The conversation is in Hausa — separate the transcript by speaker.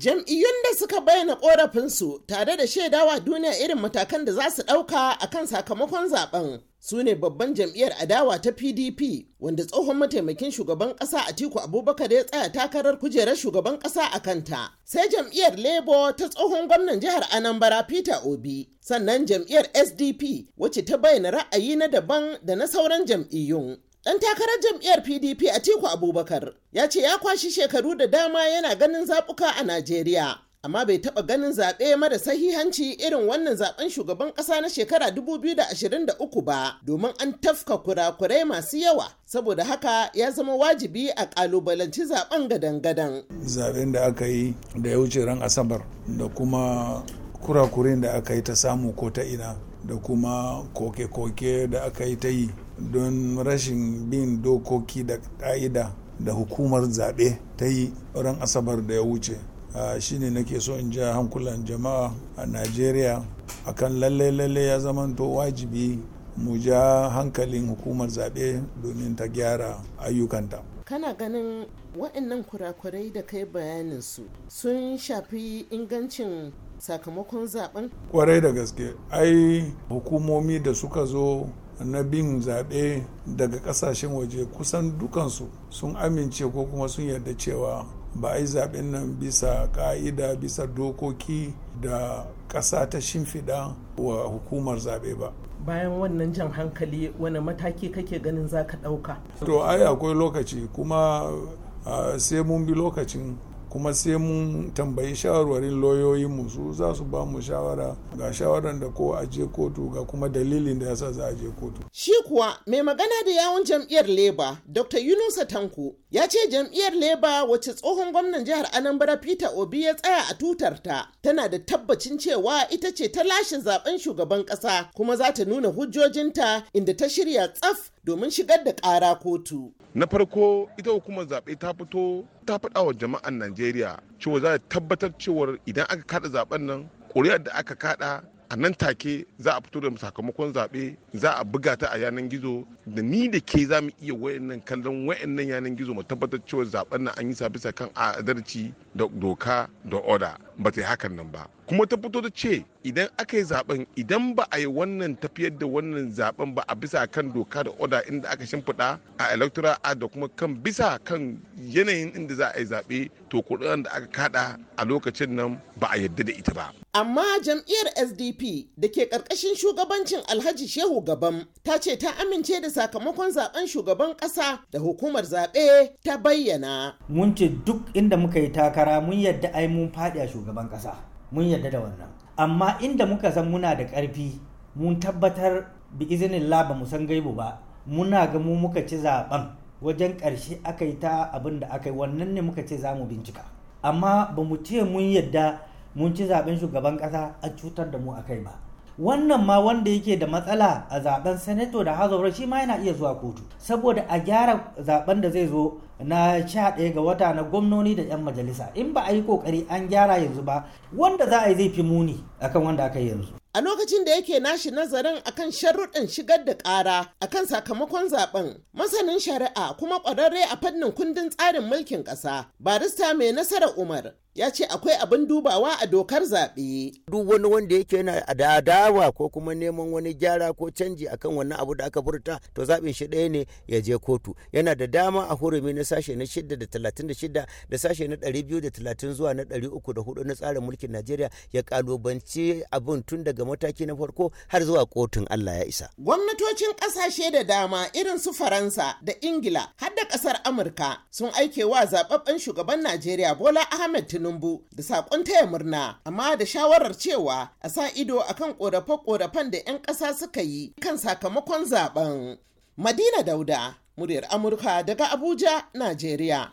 Speaker 1: Jam'iyyun da suka bayyana korafinsu tare da shaidawa duniya irin matakan da za su ɗauka a kan sakamakon zaɓen su ne babban jam'iyyar adawa ta PDP wanda tsohon mataimakin shugaban ƙasa Atiku Abubakar ya tsaya takarar kujerar shugaban ƙasa a kanta. Sai jam'iyyar Labour ta tsohon gwamnan jihar Anambra Peter Obi, sannan jam'iyyar SDP wacce ta bayyana ra'ayi na daban da na sauran jam'iyyun. Ɗan takarar jam'iyyar PDP a Tiku Abubakar ya ce ya kwashi shekaru da dama yana ganin zaɓuka a Najeriya. Amma bai taɓa ganin zaɓe mara sahihanci irin wannan zaɓen shugaban ƙasa na shekara 2023 ba, domin an tafka kurakurai masu yawa. Saboda haka ya zama wajibi a ƙalubalanci zaɓen gadan-gadan.
Speaker 2: Zaɓen da aka yi da ya wuce ran Asabar da kuma kurakurin da aka yi ta samu ko ta ina da kuma koke-koke da aka yi ta yi don rashin bin dokoki da ƙa'ida da hukumar zaɓe ta yi ran asabar da ya wuce. Shine nake so in ja hankulan jama'a a najeriya akan lalle-lalle ya zamanto wajibi mu ja hankalin hukumar zaɓe domin ta gyara ayyukanta.
Speaker 1: Kana ganin waɗannan kurakurai da kai bayanin su sun shafi ingancin sakamakon zaɓen?
Speaker 2: Kwarai da gaske. Ai hukumomi da suka zo na bin zaɓe daga ƙasashen waje kusan dukansu sun amince ko kuma sun yarda cewa ba a yi zaɓen nan bisa ƙa'ida bisa dokoki da ƙasa ta shimfiɗa wa hukumar zaɓe ba.
Speaker 1: Bayan wannan jan hankali wani mataki kake ganin za ka ɗauka?
Speaker 2: To ai akwai lokaci kuma uh, sai mun bi lokacin kuma sai mun tambayi shawarwarin lauyoyinmu su za su ba mu shawara ga shawaran da ko a je kotu ga kuma dalilin da yasa za a je kotu.
Speaker 1: Shi kuwa mai magana da yawon jam'iyyar Leba Dr. Yunusa Tanko ya ce jam'iyyar Leba wacce tsohon gwamnan jihar Anambra Peter Obi ya tsaya a tutarta tana da tabbacin cewa ita ce ta lashe zaɓen shugaban kasa kuma za ta nuna hujjojinta inda ta shirya tsaf domin shigar da ƙara kotu.
Speaker 3: na farko ita hukumar zaɓe ta fito ta faɗa wa jama'an najeriya cewa za ta tabbatar cewar idan aka kada zaɓen nan ƙuri'ar da aka kada a nan take za a fito da sakamakon zaɓe za a buga ta a yanan gizo. Da ni da ke za mu iya wayannan kallon wayannan yanan gizo mu tabbatar cewa zaɓen nan an yi sa bisa kan adalci da doka da oda. Ba ta yi hakan nan ba. Kuma ta fito da ce idan aka yi zaɓen idan ba a yi wannan tafiyar da wannan zaɓen ba a bisa kan doka da oda inda aka shimfiɗa a electoral act da kuma kan bisa kan yanayin inda za a yi zaɓe to kuɗin da aka kada a lokacin nan ba a yarda da ita ba.
Speaker 1: Amma jam'iyyar sdp da ke ƙarƙashin shugabancin alhaji shehu gabam ta ce ta amince da sakamakon zaɓen shugaban ƙasa da hukumar zaɓe ta bayyana.
Speaker 4: Mun ce duk inda muka yi takara mun yadda ai mun faɗi a shugaban ƙasa. Mun yadda da wannan. Amma inda muka san muna da ƙarfi mun tabbatar bi izinin ba mu san gaibu ba. Muna ga mu muka ci zaɓen wajen ƙarshe aka yi ta abin da aka yi wannan ne muka ce za mu bincika. Amma ba mu ce mun yadda mun ci zaɓen shugaban ƙasa a cutar da mu a kai ba. Wannan ma wanda yake da matsala a zaɓen sanato da hazaura shi ma yana iya zuwa kotu. Saboda a gyara zaɓen da zai zo na sha ɗaya ga wata na gwamnoni da 'yan majalisa. In ba a yi ƙoƙari an gyara yanzu ba wanda za a yi zai fi muni akan wanda aka yi yanzu.
Speaker 1: A lokacin da yake nashi nazarin akan sharruɗin shigar da ƙara akan sakamakon zaɓen masanin shari'a kuma ƙwararre a fannin kundin tsarin mulkin ƙasa barista mai nasarar umar ya ce akwai abin dubawa a dokar zaɓe.
Speaker 5: Duk wani wanda yake yana da adawa ko kuma neman wani gyara ko canji akan wannan abu da aka furta to zaɓin shi ɗaya ne ya je kotu. Yana da dama a hurumi na sashe na shida da talatin da shida da sashe na ɗari biyu da talatin zuwa na ɗari uku da huɗu na tsarin mulkin Najeriya ya kalubanci abin tun daga mataki na farko har zuwa kotun Allah ya isa.
Speaker 1: Gwamnatocin ƙasashe da dama irin su Faransa da Ingila har da ƙasar Amurka sun aike wa zaɓaɓɓen shugaban Najeriya Bola Ahmed Tinubu da saƙon taya murna amma da shawarar cewa a sa ido akan korafe-korafen da 'yan ƙasa suka yi kan sakamakon zaɓen. Madina Dauda, muryar Amurka daga Abuja, Najeriya.